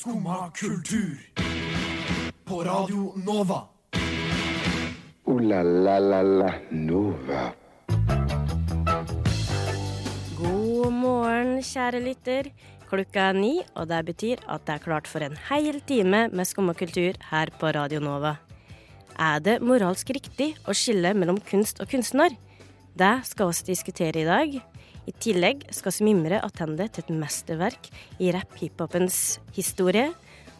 Skumma kultur. På Radio Nova. O-la-la-la-la Nova. God morgen, kjære lytter. Klokka er ni, og det betyr at det er klart for en hel time med Skumma kultur her på Radio Nova. Er det moralsk riktig å skille mellom kunst og kunstner? Det skal vi diskutere i dag. I tillegg skal vi mimre tilbake til et mesterverk i rapp-hiphopens historie.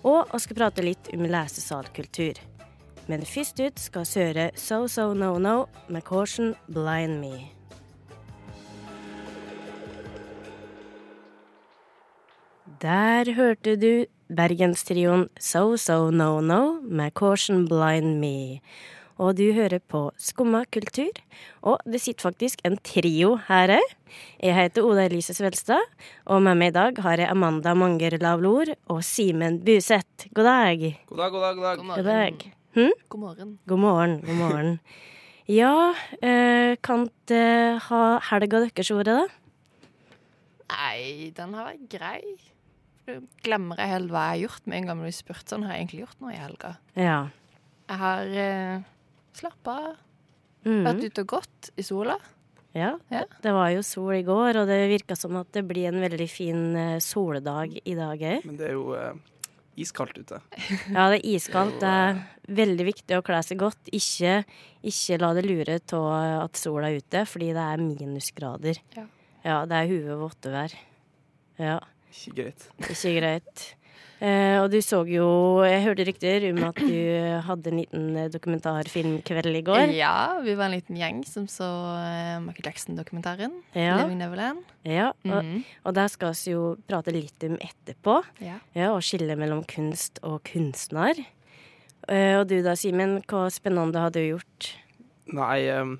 Og vi skal prate litt om lesesalkultur. Men først ut skal høre So So No No med Caution Blind Me. Der hørte du bergenstrioen So So No No med Caution Blind Me. Og du hører på Skumma kultur. Og det sitter faktisk en trio her òg. Jeg heter Oda Elise Svelstad, og med meg i dag har jeg Amanda Manger Lavlor og Simen Buseth. God dag. God dag, god dag, god dag. God dag. Hm? God morgen. God morgen, god morgen. Ja, eh, kan dere ha helga deres ordet, da? Nei, den har vært grei. Du glemmer jeg helt hva jeg har gjort med en gang du spurt sånn. Har jeg egentlig gjort noe i helga? Ja. Jeg har uh, slappa av. Mm. Vært ute og gått i sola. Ja, Ja. det var jo sol i går, og det virka som at det blir en veldig fin eh, soldag i dag òg. Men det er jo eh, iskaldt ute. Ja, det er iskaldt. Det er veldig viktig å kle seg godt. Ikke, ikke la det lure av at sola er ute, fordi det er minusgrader. Ja. Ja, det er huet vottevær. Ja, Ikke greit. ikke greit. Eh, og du så jo Jeg hørte rykter om at du hadde en liten eh, dokumentarfilmkveld i går. Ja, vi var en liten gjeng som så uh, Michael Jackson-dokumentaren. Ja. 'Living Neverland'. Ja, og, Mhm. og der skal vi jo prate litt om etterpå. Ja. Ja, og skille mellom kunst og kunstner. Eh, og du da, Simen, hva spennende har du gjort? Nei, um,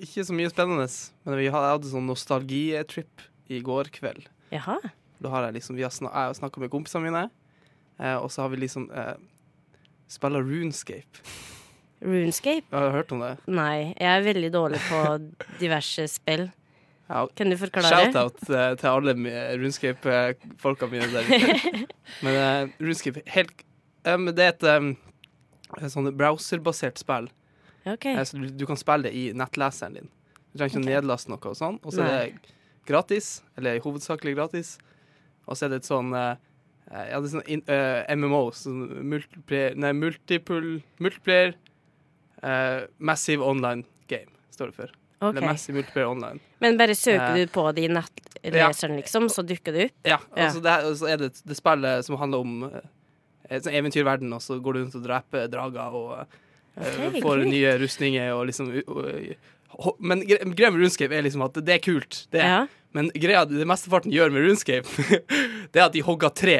ikke så mye spennende. Men vi hadde, sånn nostalgitrip i går kveld. Jaha. Da har jeg liksom, vi har snak, jeg har snakka med kompisene mine, eh, og så har vi liksom eh, spilla Runescape. Runescape? Har du hørt om det? Nei, jeg er veldig dårlig på diverse spill. Ja, Kan du forklare? Shout-out eh, til alle Runescape-folka mine der. Men eh, Runescape helt um, Det er et um, sånn browserbasert spill. Okay. Eh, Så du, du kan spille det i nettleseren din. Du trenger ikke å nedlaste noe og sånn. Og så er det gratis, eller hovedsakelig gratis. Og så er det et sånn eh, Ja, det er sånn in, eh, MMO, sånn multiplayer Nei, multiple, multiplayer uh, Massive online game, står det for. Okay. Eller Massive multiplayer online. Men bare søker Eh, du på det i nettleseren, liksom, så dukker det opp? Ja, Ja. altså og så er det det spillet som handler om uh, et sånn eventyrverden, og så går du rundt og dreper drager og eh, Ok, får cool. nye rustninger og liksom og, og, Men gre- greia med RuneScape er liksom at det er kult. Det er. Ja. Men greia det mesteparten gjør med RuneScape, det er at de hogger tre.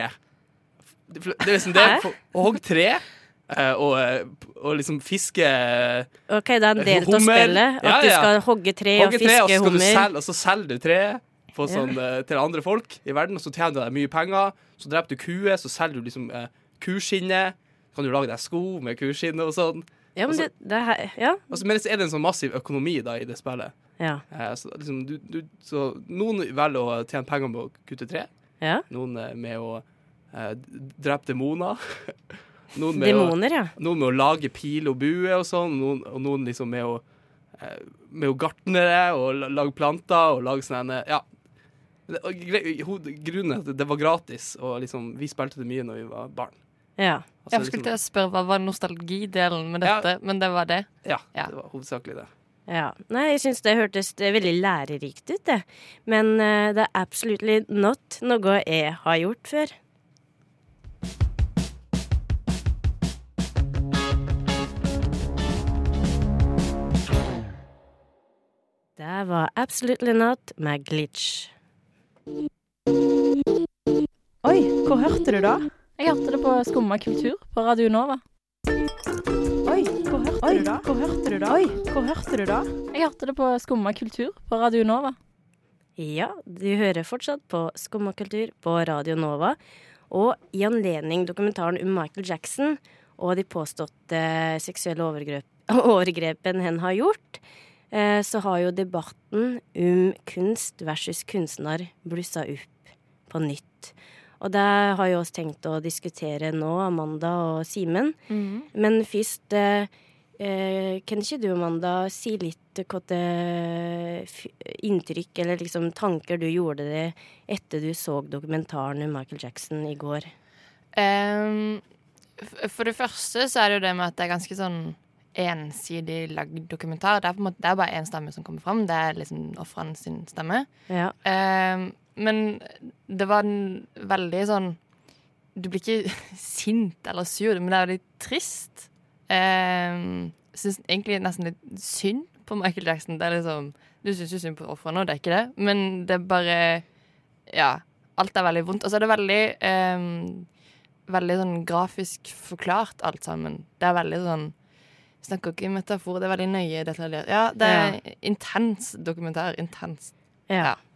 Det er liksom det Å hogge tre eh, og, eh, og liksom fiske OK, det er en del av spillet. At Ja, du skal hogge tre og Hogge tre, og så fiske skal du hummer. selge, og så selger du tre sånn, ja. til andre folk i verden, og så tjener du deg mye penger. Så dreper du kuer, så selger du liksom uh, kuskinnet. Kan du lage deg sko med kuskinnet og sånn. Ja, men det, det her Ja. Og men så er det en sånn massiv økonomi da i det spillet. Ja. Eh, så, liksom, du, du, så noen velger å tjene penger med å kutte tre. ja. Noen eh, med å eh, drepe demoner. noen, med å, ja. noen med å lage pil og bue og sånn. Noen, og noen liksom med å eh, Med å gartne det og lage planter og lage sånne Ja. Grunnen er at det var gratis, og liksom, vi spilte det mye når vi var barn. Ja. Altså, Jeg skulle til å spørre hva var nostalgidelen med Ja. dette, men det var det. ja, Ja. det var hovedsakelig det. Ja. Nei, jeg syns det hørtes er veldig lærerikt ut, det. Men uh, det er absolutely not noe jeg har gjort før. Det var Absolutely Not med Glitch. Oi, hvor hørte du da? Jeg hørte det på Skumma kultur på Radio Nova. Oi, hvor hørte du da? Hvor hørte du da? Oi, hvor hørte du da? Jeg hørte det på Skumma kultur på Radio Nova. Ja, du hører fortsatt på Skummakultur på Radio Nova. Og i anledning dokumentaren om Michael Jackson og de påståtte seksuelle overgrep, overgrepene hen har gjort, eh, så har jo debatten om kunst versus kunstner blussa opp på nytt. Og det har jo også tenkt å diskutere nå, Amanda og Simen. Mhm. Men først eh, eh, Kan ikke du, Amanda, si litt hva det inntrykk eller liksom tanker du gjorde det etter du så dokumentaren om Michael Jackson i går? Um, for det første så er det jo det med at det er ganske sånn ensidig lagd dokumentar. Det er, måte, det er bare én stemme som kommer fram. Det er liksom ofrene sin stemme. Ja. Ehm, men det var en veldig sånn Du blir ikke sint eller sur, men det er veldig trist. Um, Syns egentlig nesten litt synd på Michael Jackson. Det er liksom Du syns jo synd på ofrene, og det er ikke det, men det er bare Ja. Alt er veldig vondt. Og så er det veldig ehm, Veldig sånn grafisk forklart, alt sammen. Det er veldig sånn jeg Snakker ikke i metafor, det er veldig nøye detaljert. Ja, det er intens dokumentar. Intens. Ja. Eh,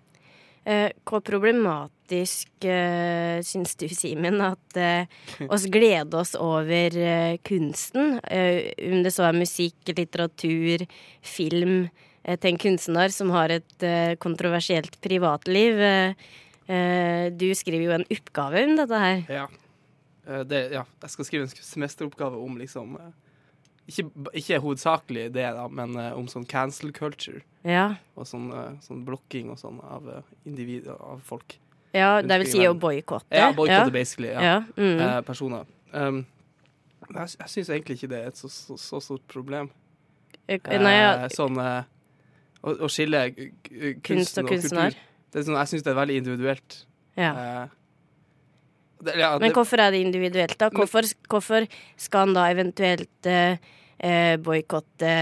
hvor problematisk eh, syns du, Simen, at eh, oss gleder oss over eh, kunsten? Eh, om det så er musikk, litteratur, film eh, til en kunstner som har et eh, kontroversielt privatliv. Eh, eh, du skriver jo en oppgave om dette her. Ja. Eh, det, ja. Jeg skal skrive en semesteroppgave om liksom eh, ikke, ikke hovedsakelig det, da, men eh, om sånn cancel culture. Ja, Og sånn, eh, sånn blokking og sånn av uh, individer, av folk. ja det vil si å boikotte. Ja, boikotte, basically. Ja. Ja. Mm. eh, personer. Um, men jeg, jeg syns egentlig ikke det er et så, så, så stort problem. Eh, Nei, ja, Eh, sånn eh, å, å skille eh, k- kunst og kunstner. kultur. Det er sånn, jeg syns det er veldig individuelt. Ja. Eh, det, ja, Men det, hvorfor er det individuelt, da? Hvorfor, hvorfor skal han da eventuelt eh, eh, boikotte,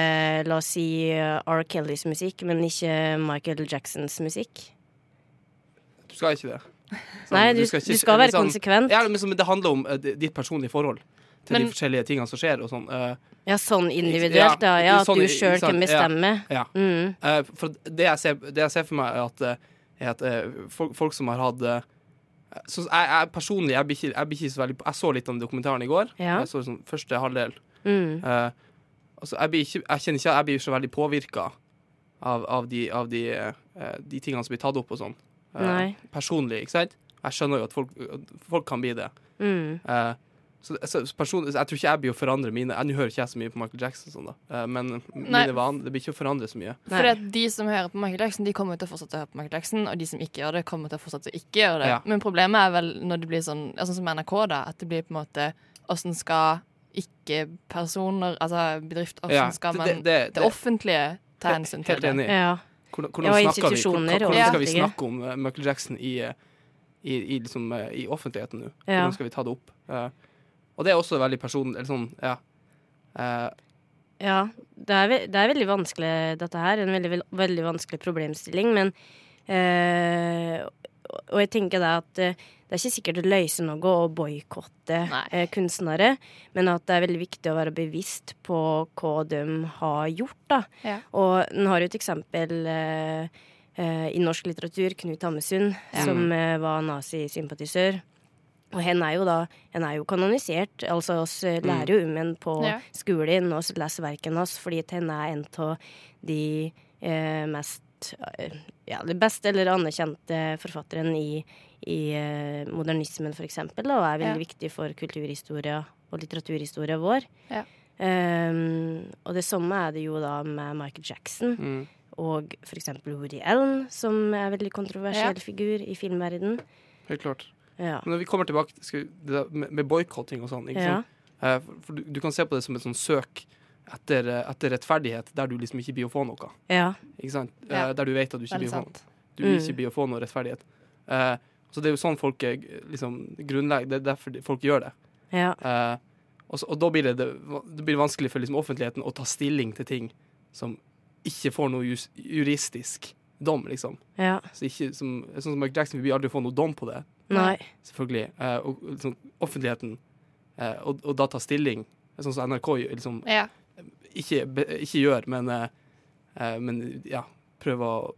la oss si, eh, R. Kellys musikk, men ikke Michael Jacksons musikk? du skal ikke det. Sånn, Nei, du, ikke- du skal være sånn- konsekvent. Ja, men det handler om uh, ditt personlige forhold til Men- de forskjellige tingene som skjer. sånn. uh, Ja, sånn individuelt, ja. Ja, at sånn, du sjøl kan bestemme. ja. Mm. Uh, for det jeg, ser, det jeg ser for meg, er at, er at folk, folk som har hatt så jeg, jeg personlig jeg blir, ikke, jeg blir ikke så veldig Jeg så litt av dokumentaren i går. Ja. Jeg så sånn første halvdel. Mm. Uh, altså, jeg, blir ikke, jeg kjenner ikke Jeg blir så veldig påvirka av, av, de, av de, uh, de tingene som blir tatt opp og sånn. Uh, Nei. personlig, ikke sant? Jeg skjønner jo at folk, folk kan bli det. Mm. Eh, så, så person, jeg tror ikke jeg blir å forandre mine Nå hører ikke jeg så mye på Michael Jackson, sånn da. Eh, men Nei. mine vaner Det blir ikke å forandre så mye. Nei. For at de som hører på Michael Jackson, de kommer til å fortsette å høre på Michael Jackson, og de som ikke gjør det, kommer til å fortsette å ikke gjøre det. Ja. Men problemet er vel når det blir sånn, sånn som NRK, da, at det blir på en måte Åssen skal ikke-personer, altså bedrift, åssen Ja, skal man det, det- det- offentlige ta hensyn til Helt det? enig. Ja. Hvordan, hvordan, ja, snakker vi, hvordan, hvordan skal vi snakke om eh, Michael Jackson i, eh, i, i, liksom, eh, i offentligheten nå? Ja. Hvordan skal vi ta det opp? Uh, og det er også veldig personlig eller sånn, ja. Uh, Ja, det er, det er veldig vanskelig, dette her. En veldig, veldig vanskelig problemstilling. Men eh, Og jeg tenker da at eh, det er ikke sikkert det løser noe å boikotte eh, kunstnere, men at det er veldig viktig å være bevisst på hva de har gjort, da. Ja. Og en har jo et eksempel eh, eh, i norsk litteratur, Knut Hamsun, som eh, var nazisympatisør. Og hen er jo da hen er jo kanonisert. Altså oss eh, lærer jo om en på Ja. skolen, og leser verkene hans, fordi hen er en av de eh, mest Ja, det beste eller anerkjente forfatteren i, i eh, modernismen, for eksempel, og er veldig Ja. viktig for kulturhistoria og litteraturhistoria vår. Ja. Um, og det samme er det jo da med Michael Jackson. mm. Og for eksempel Woody Allen, som er en veldig kontroversiell Ja. figur i filmverden. Helt klart. Ja. Men når vi kommer tilbake til det med, boikotting og sånn? Eh, for, for du, du kan se på det som et sånn søk etter, eh, etter rettferdighet, der du liksom ikke blir å få noe. ja. Ikke sant? Ja. Eh, der du vet at du ikke blir å få noe. du Mm. ikke blir å få noe rettferdighet. Uh, så det er jo sånn folk er liksom grunnlegger Det er derfor folk gjør det. Ja. Uh, og, så, og da blir det, det, det blir vanskelig for liksom offentligheten å ta stilling til ting som ikke får noe jus, juristisk dom, liksom. ja. Så ikke, som, sånn som Mark Jackson, vi blir aldri få noe dom på det, Nei. selvfølgelig. Uh, og liksom, offentligheten, eh, og, og da ta stilling, sånn som NRK liksom, Ja. Ikke, ikke gjør, men, eh, eh, men ja, prøver å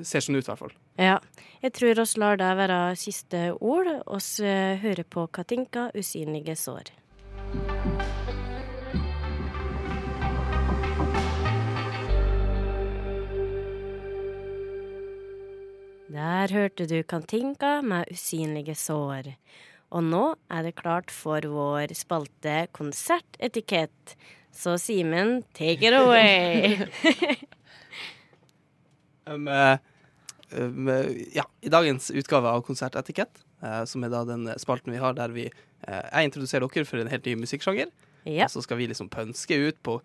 Ser sånn ut, i hvert fall. Ja. Jeg tror oss lar det være siste ord. Oss eh, hører på Katinka, 'Usynlige sår'. Der hørte du Katinka med usynlige sår. Og nå er det klart for vår spalte Konsertetikett. Så Simen, take it away. Um, eh, um, eh, ja, I dagens utgave av Konsertetikett, uh, som er da den spalten vi har der vi uh, jeg introduserer dere for en helt ny musikksjanger, ja. og så skal vi liksom pønske ut på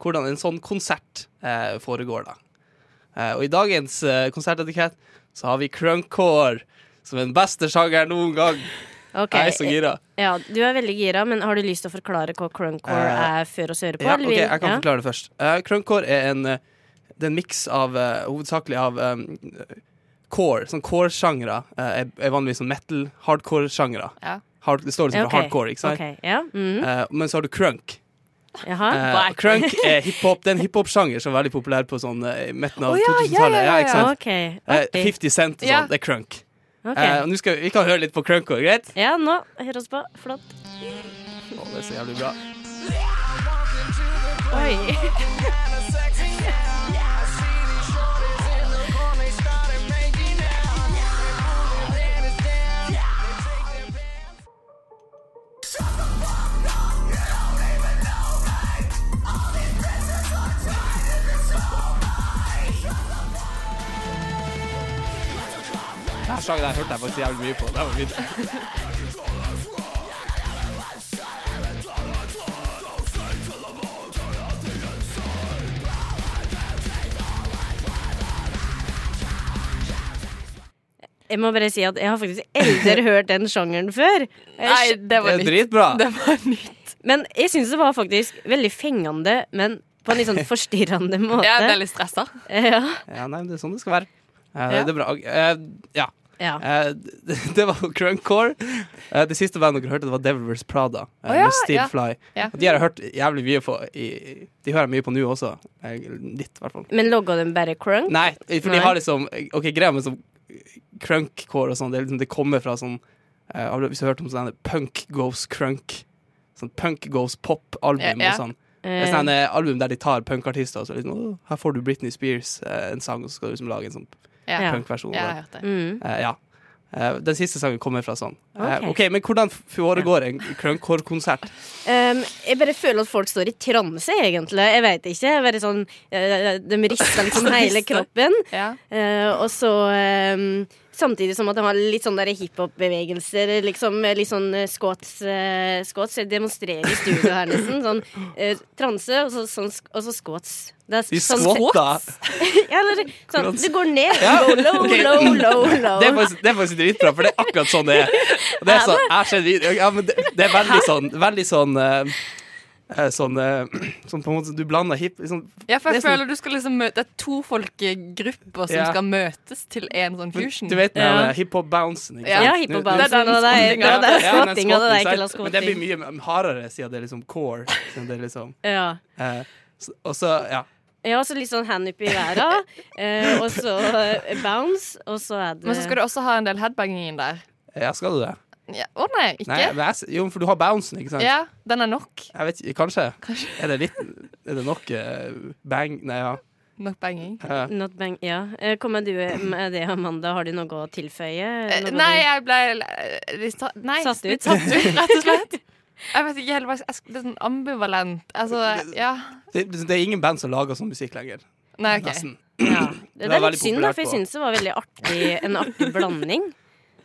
hvordan en sånn konsert uh, foregår, da. Og i dagens konsertetikett så har vi crunkcore, som er den beste sjangeren noen gang. Ok. Jeg er så gira. Ja, du er veldig gira, men har du lyst til å forklare hva crunkcore uh, er før oss hører på? Ja, ok, jeg kan ja? forklare det først. Uh, Crunkcore er en, eh, det er en miks av uh, hovedsakelig av um, core. Sånn core-sjangre eh, er, er vanligvis sånn metal, hardcore-sjangre. Ja. Hard, det står liksom okay. for hardcore, ikke sant? Okay. ja, Mm Eh, men så har du crunk. Eh, og crunk er hiphop. Det er en hiphop-sjanger som er veldig populær på sånn eh, midten av oh, ja, ja, 2000-tallet. ja, ja, ikke sant? OK. Eh, 50 Cent og sånn, det er crunk. Ok. Eh, nå skal vi, vi kan høre litt på Crunko, greit? Ja, nå. Hør oss på. Flott. Å, det er så jævlig bra. Oi. Denne sangen der hørte jeg faktisk jævlig mye på. Det var fint. Jeg må bare si at jeg har faktisk aldri hørt den sjangeren før. Nei, det Det var er nytt. dritbra. Det var nytt. Men jeg syns det var faktisk veldig fengende, men på en litt sånn forstyrrende måte. Er litt stressa. Ja. Ja, nei, men det er sånn det skal være. Eh, Ja. Det er bra. Eh, ja. Ja. Uh, det, var Crunkcore. Uh, det siste bandet dere hørte, det var Devil Wears Prada. uh, oh, ja, med Still ja. Fly. De har jeg hørt jævlig mye på. I, de hører jeg mye på nå også. Eh, litt, i hvert fall. Men logga de bare crunk? Nei, for Nei. de har liksom Ok, greia med sånn crunkcore og sånn, det, liksom, det kommer fra sånn eh, Hvis du har hørt om sånn Punk Goes Crunk. Sånn Punk Goes Pop-album og sånn. Det er Eh, sånn eh, album der de tar punkartister og så liksom, Her får du Britney Spears eh, en sang, og så skal du liksom lage en sånn Ja, Ja. punkversjon. jeg har hørt det. mm. Eh, ja. Eh, den siste sangen kommer fra sånn. Eh, Ok. OK, men hvordan foregår en crunkcore-konsert? Um, jeg bare føler at folk står i transe, egentlig. Jeg vet ikke. Bare sånn, eh, de rister liksom hele kroppen. Ja. Eh, og så um, Samtidig som at de har litt sånn hiphop-bevegelser. Liksom, litt sånn eh, squats. uh, squats. Jeg demonstrerer i studio her, nesten. Sånn uh, transe, og så, sånn, og så squats. Det er sånn, skvotter! Ja, eller sånn, det går ned. Ja, low, low, low, low. Det er, faktisk, det er faktisk dritbra, for det er akkurat sånn det er. Det er, sånn, ja, det, det er veldig sånn, veldig sånn eh, Sånn, eh, sånn på en måte Du blander hip sånn, ja, for jeg sånn- føler du skal liksom møte Det er to folkegrupper som Ja. skal møtes til en sånn fusion. Du vet den Ja. hiphop-bouncen, ikke Ja, sant? Ja, hiphop-bouncen. Det er den og det det det Ja, det Men det blir mye hardere siden det er liksom core. Siden det er liksom, Ja. eh, så, og så, ja. Ja, så litt sånn hand up i været, eh, og så eh, bounce, og så er det Men så skal du også ha en del headbanging der. Ja, skal du det? Ja. Å nei, ikke? Nei, men jeg, jo, for du har bouncen, ikke sant? Ja, den er nok. Jeg vet ikke, kanskje? Er det litt Er det nok uh, bang Nei, ja. Nok banging. Eh, Not bang, ja. Eh, Kommer du med det, Amanda? Har du noe å tilføye? Eh, Noe Nei, jeg ble eh, litt Nei, Satt ut. litt satt ut, rett og slett. Jeg vet ikke helt hva Det er sånn ambivalent. Altså, ja. det, det er ingen band som lager sånn musikk lenger. Nei, OK. Nesten. ja. Det, var er litt synd, da, for jeg syns det var veldig artig, en artig blanding.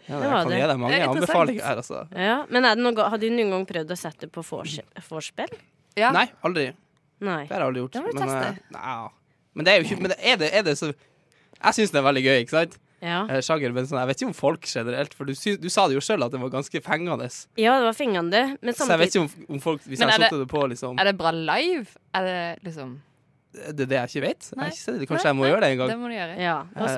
Ja, Det var det. gi deg mange Det er anbefalinger her, altså. Ja. Men er det noe, har du noen gang prøvd å sette på vors- vorspiel? Ja. Nei, aldri. Nei. Det har jeg aldri gjort. Det men, eh, nei, men det er jo ikke Men det er det, er det så Jeg syns det er veldig gøy, ikke sant? Ja. Eh, Sjanger, men sånn, jeg vet ikke om folk generelt, for du, du sa det jo sjøl at det var ganske fengende. ja, det var fengende, men Så jeg vet ikke om, om folk Hvis jeg har satt det på, liksom Er det bra live? Er det liksom Det er det jeg ikke vet. Jeg ikke det. Kanskje jeg må gjøre det en gang. Det må du gjøre. Ja.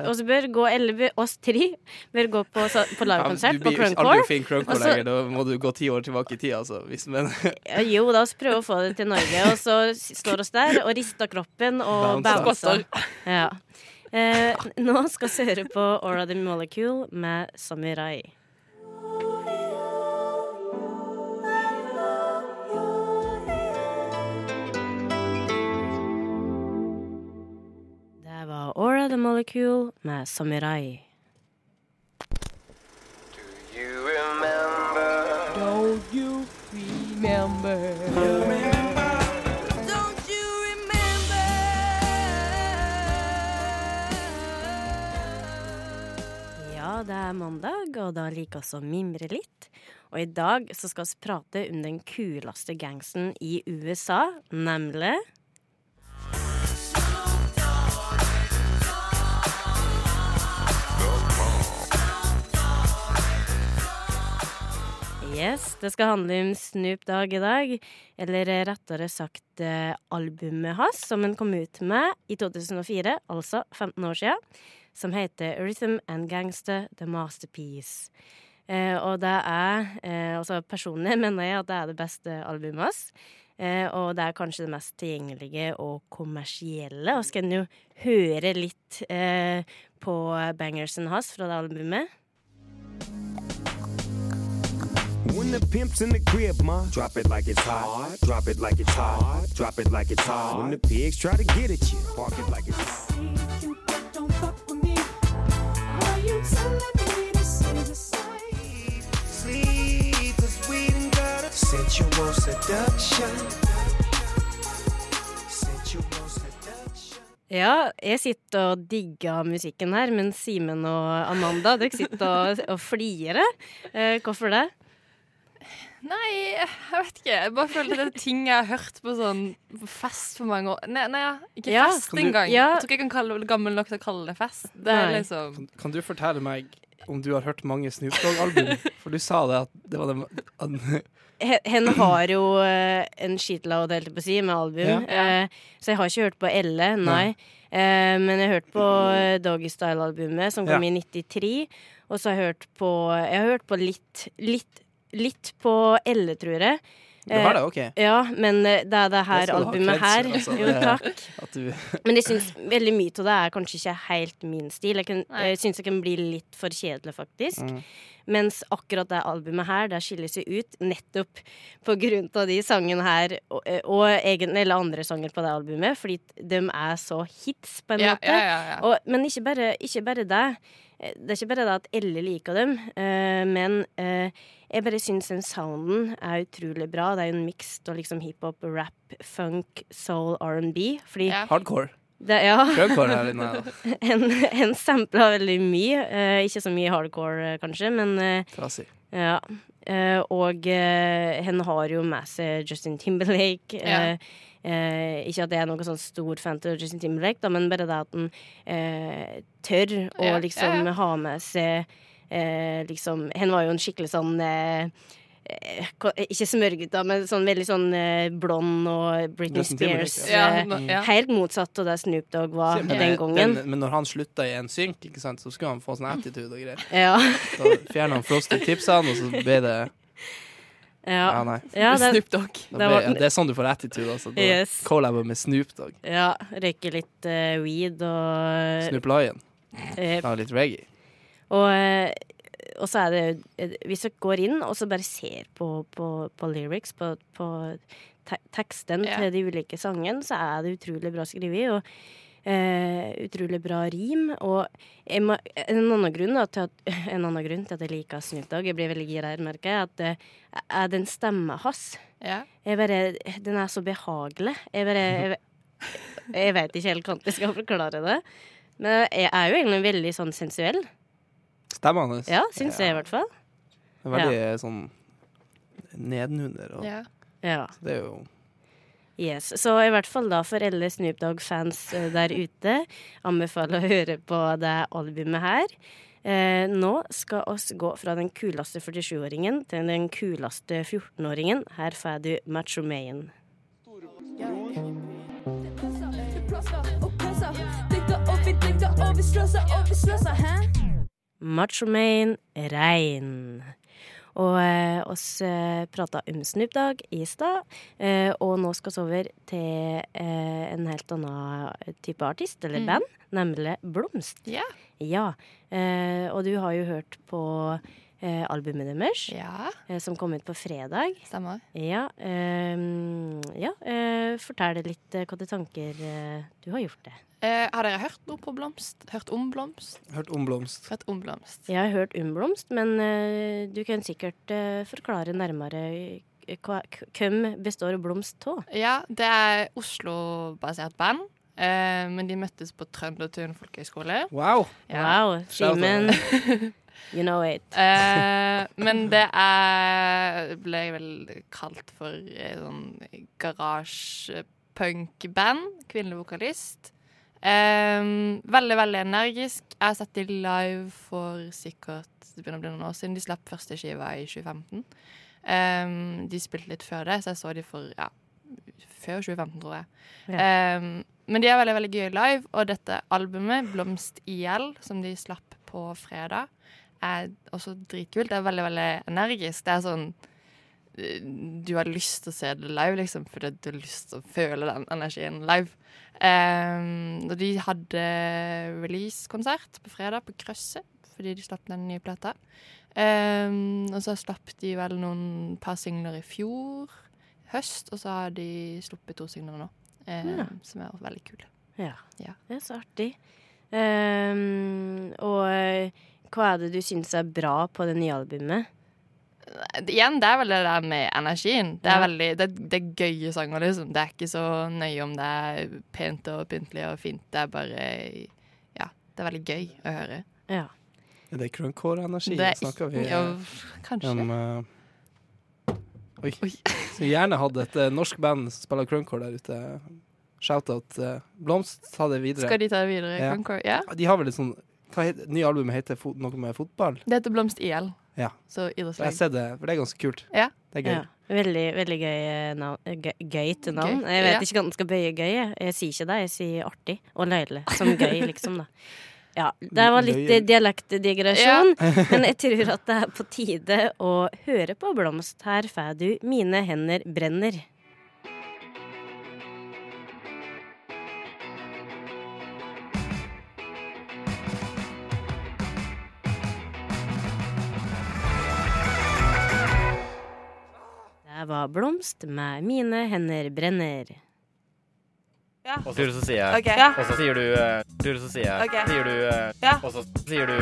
Og så bør gå, eller oss tre bør gå på, sa- på Ja, livekonsert du på blir jo ikke aldri så- lenger. Da må du gå ti år tilbake i tid, altså. Hvis, men Ja, Jo, da oss prøve å få det til Norge. Og så står oss der og rister kroppen og bouncer. Ja. Eh, nå skal vi høre på Aura the Molecule med Samurai. Aura The Molecule med Samurai. Do you remember? Don't you remember? Ja, det er mandag, og da liker vi å mimre litt. Og i dag så skal vi prate om den kuleste gangsten i USA, nemlig Yes, det skal handle om Snoop Dogg i dag. Eller rettere sagt eh, albumet hans, som han kom ut med i 2004, altså 15 år siden, som heter Rhythm and Gangster The Masterpiece. Eh, og det er eh, Altså personlig mener jeg at det er det beste albumet hans. Eh, og det er kanskje det mest tilgjengelige og kommersielle. Og så kan en jo høre litt eh, på bangersen hans fra det albumet. When the pimp's in the crib, ma, drop it like it's hot. Drop it like it's hot. Drop it like it's hot. When the pigs try to get at you, park it like it's hot. Sleep is sweet and gutter. Sensual seduction. Ja, jeg sitter og digger musikken her, men Simen og Amanda, dere sitter og, og flirer. Eh, hvorfor det? Nei, jeg vet ikke. Jeg bare føler at det er ting jeg har hørt på sånn på fest for mange år Nei, nei ja, ikke Ja, fest du- engang. ja. Jeg tror ikke jeg kan kalle det gammel nok til å kalle det fest. Det er liksom Kan, kan du fortelle meg om du har hørt mange Snoop Dogg-album? For du sa det at det var den Hen har jo eh, en shitload, holdt jeg på å si, med album. Ja. Eh, så jeg har ikke hørt på Elle, nei. Eh, men jeg har hørt på Doggy Style-albumet, som kom Ja. i 93. Og så har jeg hørt på Jeg har hørt på litt Litt, litt på Elle, tror jeg. Du har det, OK? Ja, men eh, det er det her albumet her. altså. Jo, takk. At du Men jeg syns veldig mye av det er kanskje ikke helt min stil. Jeg, kan, jeg syns det kan bli litt for kjedelig, faktisk. Mm. Mens akkurat det albumet her, det skiller seg ut nettopp på grunn av de sangene her, og, og egentlig eller andre sanger på det albumet, fordi de er så hits, på en Ja, måte. ja, ja, ja. Og, men ikke bare, ikke bare det. Eh, Det er ikke bare det at Elle liker dem, eh, men eh, jeg bare syns den sounden er utrolig bra. Det er jo en miks av liksom hiphop, rap, funk, soul, R&B. Fordi Ja. Hardcore. det, ja, en, en sampla veldig mye. Eh, ikke så mye hardcore, kanskje, men eh, Trasig. ja. Eh, og uh, hen har jo med seg Justin Timberlake. Ja. Eh, ikke at det er noen sånn stor fan av Justin Timberlake, da, men bare det at han eh, tør å Ja, liksom ja, ja. ha med seg eh, liksom Han var jo en skikkelig sånn eh, eh, ikke smørgutta, men sånn veldig sånn eh, blond og Britney Spears. ja. Ja, ja. Helt motsatt av det Snoop Dogg var Men, den gangen. den- men når han slutta i en synk, ikke sant, så skulle han få sånn attitude og greier. Ja. Da fjerna han Frosty tipsene, og så ble det Ja, ja. nei. ja, det, Snoop Dogg. Det var- det er sånn du får attitude, altså. Yes. Collaber med Snoop Dogg. ja røyke litt uh, weed og Snoop Lion. eh, Lager litt reggae. Og, eh, og så er det Hvis dere går inn og så bare ser på, på, på lyrics, på, på te teksten yeah. til de ulike sangene, så er det utrolig bra skrevet. Og eh, utrolig bra rim. Og jeg en, annen grunn, da, til at, en annen grunn til at jeg liker Snoop Dogg, jeg blir veldig gira her, merker jeg, at det er den stemma hans. Ja. Bare, den er så behagelig. Jeg bare Jeg, jeg vet ikke helt hvordan jeg skal forklare det. Men jeg er jo egentlig veldig sånn sensuell. Stemma hans. Ja, syns jeg i hvert fall. Det veldig sånn nedenunder. Og, Ja. Ja. så det er jo Yes. Så i hvert fall da for alle Snoop Dogg-fans eh, der ute, anbefaler å høre på det albumet her. Eh, nå skal oss gå fra den kuleste 47-åringen til den kuleste 14-åringen. Her får du Macho Mayen. Macho Mayen, Rein. Og eh, oss eh, prata om Snoop Dogg i stad, eh, og nå skal vi over til eh, en helt annen type artist, eller Mm. band, nemlig Blomst. Ja. Ja, eh, og du har jo hørt på eh, albumet deres, ja. eh, som kom ut på fredag. Stemmer. Ja, ja eh, fortell litt hva de tanker du har gjort det. Eh, har dere hørt noe på Blomst? Hørt om Blomst? Hørt om blomst. Hørt om Blomst. Jeg har hørt om Blomst, men eh, du kan sikkert eh, forklare nærmere hva, hvem består Blomst av? Ja, det er Oslo-basert band. Eh, men de møttes på Trøndertun folkehøgskole. Wow. Ja. Wow. Simen. You know it. Eh, men det er ble vel kalt for eh, sånn garasjepunkband. Kvinnelig vokalist. Eh, veldig, veldig energisk. Jeg har sett de live for sikkert det begynner å bli noen år siden. De slapp første skiva i 2015. Um, de spilte litt før det, så jeg så de for ja, før 2015, tror jeg. Eh, men de er veldig veldig gøy live, og dette albumet, Blomst IL, som de slapp på fredag, er også dritkult. Det er veldig, veldig energisk. Det er sånn Du har lyst til å se det live, liksom, fordi du har lyst til å føle den energien live. Um, og de hadde release-konsert på fredag på Krøsset, fordi de slapp den nye plata. Um, og så slapp de vel noen par singler i fjor høst, og så har de sluppet to singler nå, um, Ja. som er veldig kule. Ja. Ja. Det er så artig. Og eh, hva er det du syns er bra på det nye albumet? Igjen, det er vel det der med energien. Det er, veldig, det, det er gøye sanger, liksom. Det er ikke så nøye om det er pent og pyntelig og fint. Det er bare Ja, det er veldig gøy å høre. Ja. Er det er Snakker vi ja, eh, kanskje. om Uh, Oi. Så vi gjerne hadde et uh, norsk band som spiller cruncore der ute. Shout-out. Uh, Blomst, ta det videre. Skal de ta det videre? Ja. Ja. De har vel litt sånn Hva heter nye albumet heter noe med fotball? Det heter Blomst IL. Ja. Så Jeg har sett det, for det er ganske kult. Ja. Det er gøy. ja. Veldig, veldig gøy eh, navn. eh, Gøy, til navn. Gøy, Jeg vet ja. ikke hvordan den skal bøye gøy. Jeg. jeg sier ikke det, jeg sier artig og løyelig. Som gøy, liksom, da. Ja, det var litt dialektdigresjon, ja. men jeg tror at det er på tide å høre på Blomst. Her får du 'Mine hender brenner'. Var Blomst med 'Mine hender brenner'. Og så, så sier jeg OK. Og så sier du du, Så sier jeg okay. Sier du Ja. Og så sier du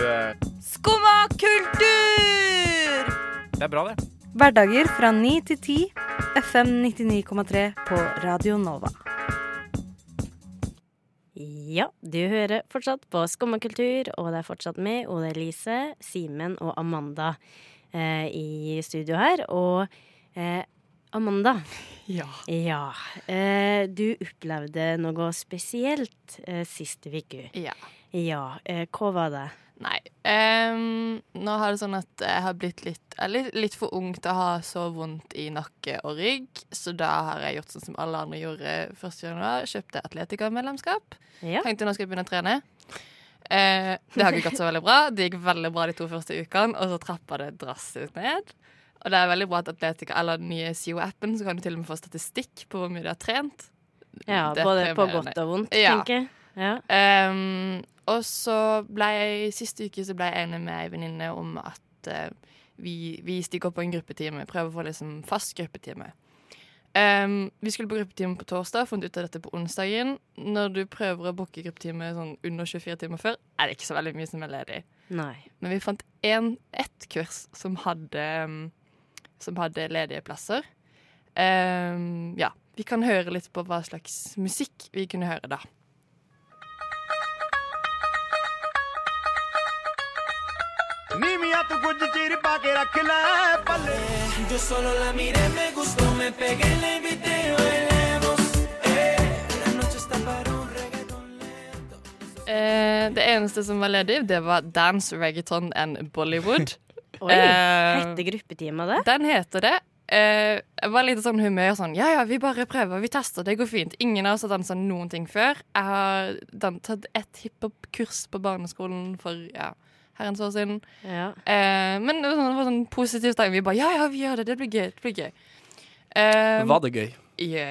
Skumma kultur! Det er bra, det. Hverdager fra 9 til 10. FM 99,3 på Radio Nova. Ja, du hører fortsatt på Skummakultur, og det er fortsatt med Ole Elise, Simen og Amanda eh, i studio her. Og eh, Amanda, Ja. ja. Eh, du opplevde noe spesielt eh, sist uke. ja. Ja, eh, hva var det? Nei. Um, nå har det sånn at jeg har blitt litt, litt, litt for ung til å ha så vondt i nakke og rygg, så da har jeg gjort sånn som alle andre gjorde 1. januar. Kjøpte atletikermedlemskap. Ja. Tenkte nå skal jeg begynne å trene. Uh, det har ikke gått så veldig bra. Det gikk veldig bra de to første ukene, og så trappa det drastisk ned. Og det er veldig bra at Atletica, eller den nye SIO-appen, så kan du til og med få statistikk på hvor mye du har trent. ja, Det både på godt og vondt, Ja. tenker jeg. Ja. Um, og så ble jeg Siste uke så ble jeg enig med ei venninne om at uh, vi, vi stikker på en gruppetime. Prøver å få liksom fast gruppetime. Um, vi skulle på gruppetime på torsdag, funnet ut av dette på onsdagen. Når du prøver å booke gruppetime sånn under 24 timer før, er det ikke så veldig mye som er ledig. Nei. Men vi fant en, ett kurs som hadde, um, som hadde ledige plasser. Um, ja, vi kan høre litt på hva slags musikk vi kunne høre da. Eh, det eneste som var ledig, det var Dance Reggaeton and Bollywood. Oi, Heter hette gruppetime det? Den heter det. Eh, jeg var litt sånn humør sånn Ja, ja, vi bare prøver, vi tester, det går fint. Ingen av oss har dansa noen ting før. Jeg har tatt ett hiphop-kurs på barneskolen for ja, herrens år siden. Ja. Eh, men det var sånn, det var sånn positiv stemning. Vi bare ja, ja, vi gjør det, det blir gøy. Det blir gøy. Eh, Var det gøy? ja,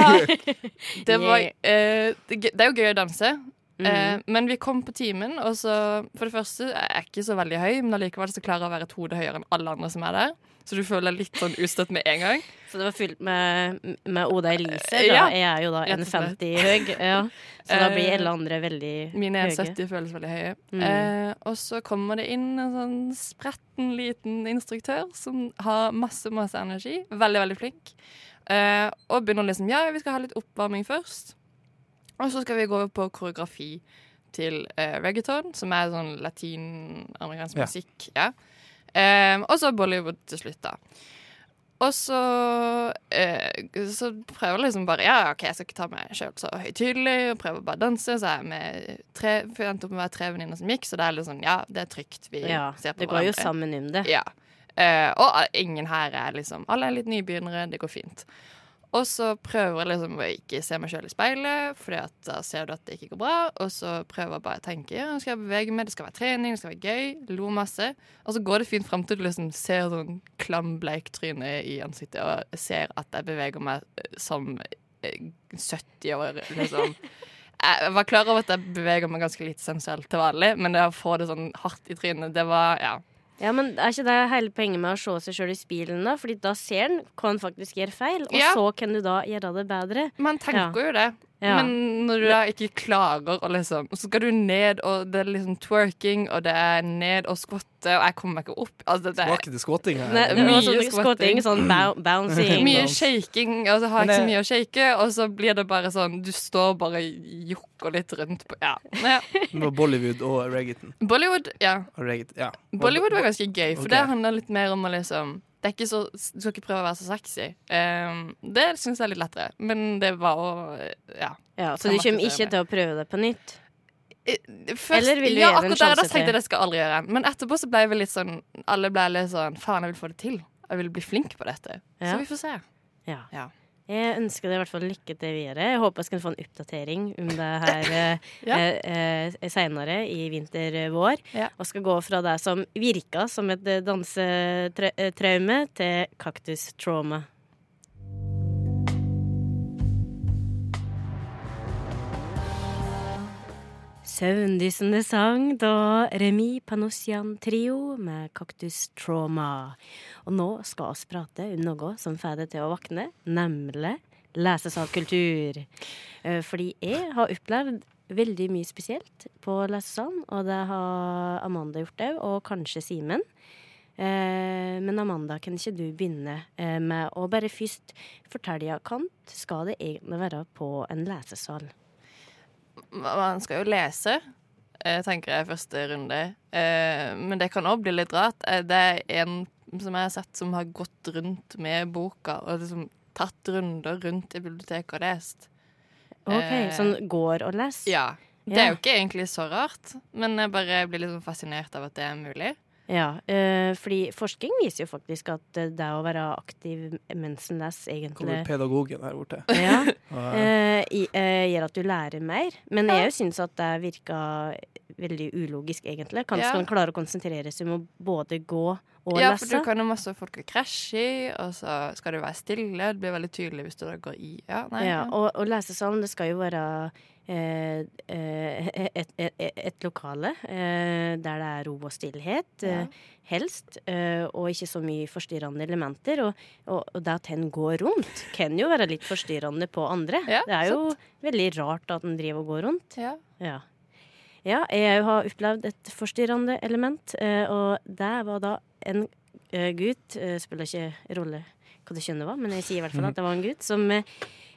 ja. Det, var, eh, det, det er jo gøy å danse. Mhm. Eh, men vi kom på timen, og så For det første er jeg ikke så veldig høy, men allikevel så klarer jeg å være et hode høyere enn alle andre som er der. Så du føler deg litt sånn ustøtt med en gang. Så det var fylt med, med Oda Elise. Da. Ja, Jeg er jo da rett og slett. 1,50 høy. Ja. Så da blir Eh, alle andre veldig Mine høye. 1,70 føles veldig høye. Mm. Eh, og så kommer det inn en sånn spretten liten instruktør som har masse, masse energi. Veldig, veldig flink. Eh, og begynner liksom Ja, vi skal ha litt oppvarming først. Og så skal vi gå over på koreografi til eh, reggaeton, som er sånn latinamerikansk Ja. musikk. Ja. Um, og så Bollywood til slutt, da. Og så, eh, så prøver liksom bare Ja, OK, jeg skal ikke ta meg sjøl så høytidelig, og prøver bare å danse. Så er jeg med tre For jeg endte opp med å være tre venninner som gikk, så det er litt sånn Ja, det er trygt. Vi Ja, ser på det går jo sammen om det. Ja. Eh, og ingen her er liksom Alle er litt nybegynnere, det går fint. Og så prøver jeg liksom å ikke se meg sjøl i speilet, Fordi da ser du at det ikke går bra. Og så prøver jeg bare å tenke ja, nå skal jeg bevege meg, det skal være trening, det skal være gøy. Lo masse. Og så går det fint fram til du liksom ser sånn klam, bleik tryne i ansiktet, og ser at jeg beveger meg eh, som eh, 70 år, liksom. Jeg var klar over at jeg beveger meg ganske lite sensuelt til vanlig, men det å få det sånn hardt i trynet, det var Ja. Ja, men Er ikke det hele poenget med å se seg sjøl i speilet? da? Fordi da ser en hva en faktisk gjør feil, og Ja. så kan du da gjøre det bedre. Man tenker jo det. Ja. Men når du da ikke klarer å liksom Så skal du ned, og det er liksom twerking, og det er ned og skvotte, og jeg kommer meg ikke opp. Altså, det er ikke det skvotting her? Nei, Mye det sånn skvatting, sånn bouncing. mye shaking, og så har jeg ikke så mye å shake, og så blir det bare sånn Du står bare og jokker litt rundt på Ja. ja. Bollywood og reggaeton. Bollywood, ja. Og reggaeton, ja. Bollywood var ganske gøy, for okay. det handler litt mer om å liksom det er ikke så, Du skal ikke prøve å være så sexy. Um, det syns jeg er litt lettere, men det var å Ja. Ja, så du kommer ikke til å prøve det på nytt? Først, Eller vil du ja, akkurat der, da tenkte jeg det skal aldri gjøre. Men etterpå så ble vi litt sånn Alle ble litt sånn Faen, jeg vil få det til. Jeg vil bli flink på dette. Ja. Så vi får se. Ja. Ja. Jeg ønsker deg i hvert fall lykke til videre. Jeg håper jeg skal få en oppdatering om det her eh, Ja. eh, eh, seinere i vinter-vår. Ja. Og skal gå fra det som virka som et eh, dansetraume, til kaktus Søvndyssende sang da Remi Panossian Trio med Kaktus Trauma. Og nå skal vi prate om noe som får deg til å våkne, nemlig lesesalkultur. Eh, Fordi jeg har opplevd veldig mye spesielt på lesesalen, og det har Amanda gjort òg, og kanskje Simen. Eh, Men Amanda, kan ikke du begynne eh, med å bare først fortelle hva skal det egentlig være på en lesesal? Man skal jo lese, eh, tenker jeg, første runde. Eh, men det kan òg bli litt rart. Eh, Det er en som jeg har sett som har gått rundt med boka og liksom tatt runder rundt i biblioteket og lest. Ok, Sånn går og leser? Ja. Det er jo ikke egentlig så rart, men jeg bare blir litt sånn fascinert av at det er mulig. Ja, eh, fordi forskning viser jo faktisk at eh, det å være aktiv mens en leser, Kommer pedagogen her borte. ja, eh, eh, gjør at du lærer mer. Men jeg syns at det virka veldig ulogisk, egentlig. Kanskje Ja. man klarer å konsentrere seg om å både gå og Ja, for du kan jo masse folk krasje i, og så skal du være stille. Det blir veldig tydelig hvis du da går i. Ja, nei, Ja, ja. og, og lesesalen, det skal jo være eh, eh, et, et, et, et lokale eh, der det er ro og stillhet, eh, helst, eh, og ikke så mye forstyrrende elementer. Og, og, og det at en går rundt, kan jo være litt forstyrrende på andre. Ja, det er jo veldig rart at en driver og går rundt. Ja. Ja. ja, jeg har opplevd et forstyrrende element, og det var da en eh, gutt eh, Spiller ikke rolle hva det kjønnet var, men jeg sier i hvert fall at det var en gutt som eh,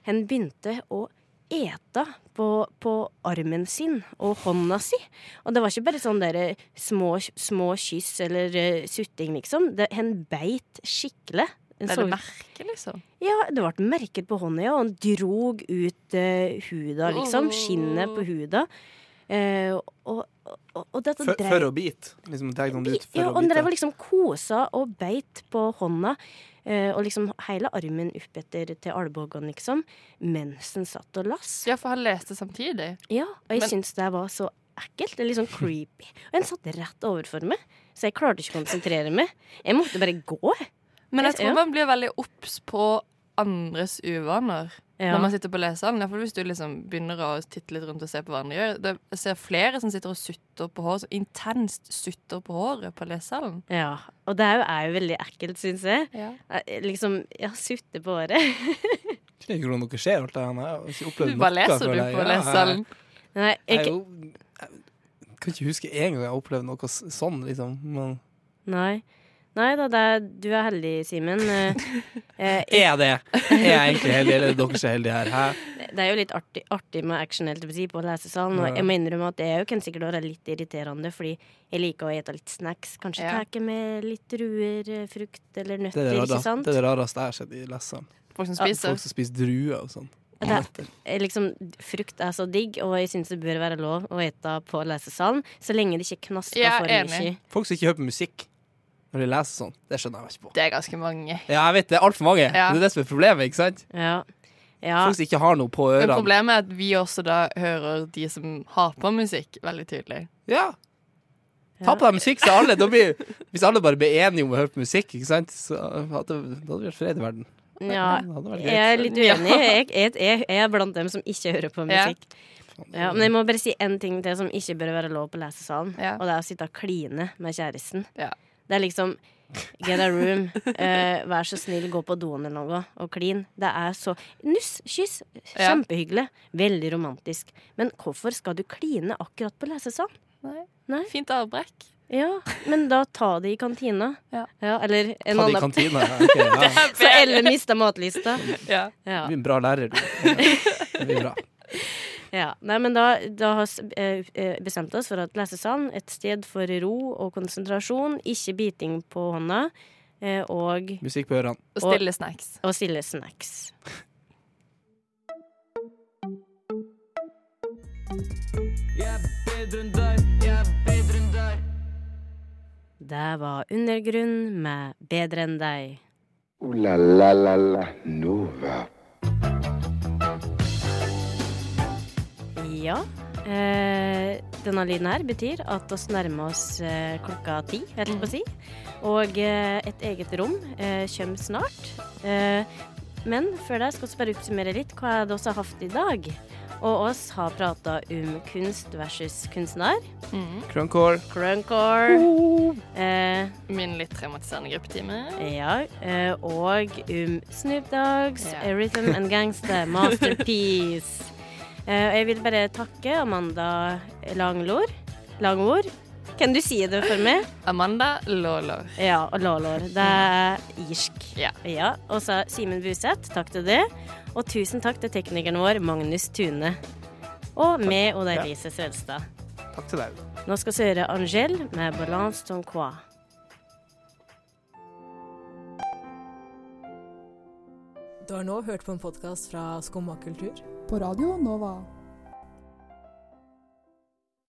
han begynte å ete på, på armen sin og hånda si. Og det var ikke bare sånn der små, små kyss eller uh, sutting, liksom. Det, han beit skikkelig. Det er det merke, liksom. ja, det ble merket på hånda, ja. Og han drog ut uh, huda, liksom. Skinnet på huda. Eh, og, og, og dette for, drev- Før å bite. Liksom deg noen ut for ja, og han drev og liksom kosa og beit på hånda. eh, og liksom hele armen opp etter til albuen, liksom. Mens han satt og las. Ja, for han leste samtidig. Ja, og jeg Men- syns det var så ekkelt. Det er litt sånn creepy. Og han satt rett overfor meg, så jeg klarte ikke å konsentrere meg. Jeg måtte bare gå. Men jeg tror man blir veldig obs på andres uvaner. Ja. når man sitter på lesesalen. Iallfall hvis du liksom begynner å titte litt rundt og se på hva andre gjør. Det, jeg ser flere som sitter og sutter på håret, så intenst sutter på håret på lesesalen. Ja, og det er jo, er jo veldig ekkelt, syns jeg. Ja. Eh, Liksom, ja, sutte på håret. jeg skjønner ikke hvordan noe skjer. Alt det. her. Jeg har ikke opplevd Du leser du jeg. på Ja, jeg- lesesalen. Nei, Jeg, er jeg kan ikke huske en gang jeg har opplevd noe sånn, liksom. Men nei. Nei da, det er, du er heldig, Simen. Eh, eh, er jeg det? Er jeg egentlig heldig, eller er dere er heldige her? Hæ? det er jo litt artig, artig med action helt si, på lesesalen. Og jeg må innrømme at det er jo kan sikkert være litt irriterende, fordi jeg liker å ete litt snacks. Kanskje Ja. ta med litt druer, eh, frukt eller nøtter, det det, ikke sant? det er det rareste jeg har sett i lesesalen. Folk som Ja, spiser. Folk som spiser druer og sånn. Det er, eh, liksom, frukt er så digg, og jeg syns det bør være lov å ete på lesesalen, så lenge det ikke knasker Ja, for mye. Folk som ikke hører på musikk når de leser sånn, det skjønner jeg ikke på. Det er ganske mange. Ja, jeg vet det er altfor mange. Ja. Det er det som er problemet, ikke sant? Ja. ja. Folk som ikke har noe på ørene. Men problemet er at vi også da hører de som har på musikk, veldig tydelig. Ja. Ta på deg musikk, så alle da blir, Hvis alle bare blir enige om å høre på musikk, ikke sant, så hadde da hadde vi vært fred i verden. Ja, jeg er litt uenig. Jeg, jeg, jeg, jeg er blant dem som ikke hører på musikk. Ja, men jeg må bare si en ting til som ikke bør være lov på lesesalen. Ja. Og det er å sitte og kline med kjæresten. Ja. Det er liksom Get a room. Eh, vær så snill, gå på doen eller noe og klin. Det er så Nuss, kyss. Kjempehyggelig. Veldig romantisk. Men hvorfor skal du kline akkurat på lesesalen? Nei. Nei. Fint avbrekk. Ja, men da ta det i kantina. Ja. eller en Ta det i kantina. ja, ok, ja. Så Elle mista matlista. Ja. Ja. Du er en bra lærer, du. Det blir bra. Ja, nei, men da, da har vi eh, eh, bestemt oss for at lesesalen et sted for ro og konsentrasjon, ikke biting på hånda, eh, og, Musikk på ørene. Og stille snacks. og stille snacks. Jeg er bedre enn deg, jeg er bedre enn deg. Det var Undergrunn med Bedre enn deg. Uh, la la la la Nova. Ja. Eh, denne lyden her betyr at oss nærmer oss eh, klokka ti, helt på å si. Og eh, et eget rom eh, kommer snart. Eh, men før det skal vi bare oppsummere litt hva vi har hatt i dag. Og oss har prata om kunst versus kunstner. Mm. Crunkcore. Crunkcore. Eh, Min litt traumatiserende gruppetime. ja. Eh, og om Snoop Dogs, yeah. Rhythm and Gangster, Masterpiece. Eh, jeg vil bare takke Amanda Langlor. Langord. Kan du si det for meg? Amanda Lawlor. Ja, og Lålår. Det er irsk. Ja. ja. Og så Simen Buseth, takk til det. Og tusen takk til teknikeren vår, Magnus Tune. Og meg, Oda Ja. Elise Svedstad. Takk til deg. Nå skal vi høre Angèle med 'Balance ton quoi'. Du har nå hørt på en podkast fra Skumma kultur. På Radio Nova.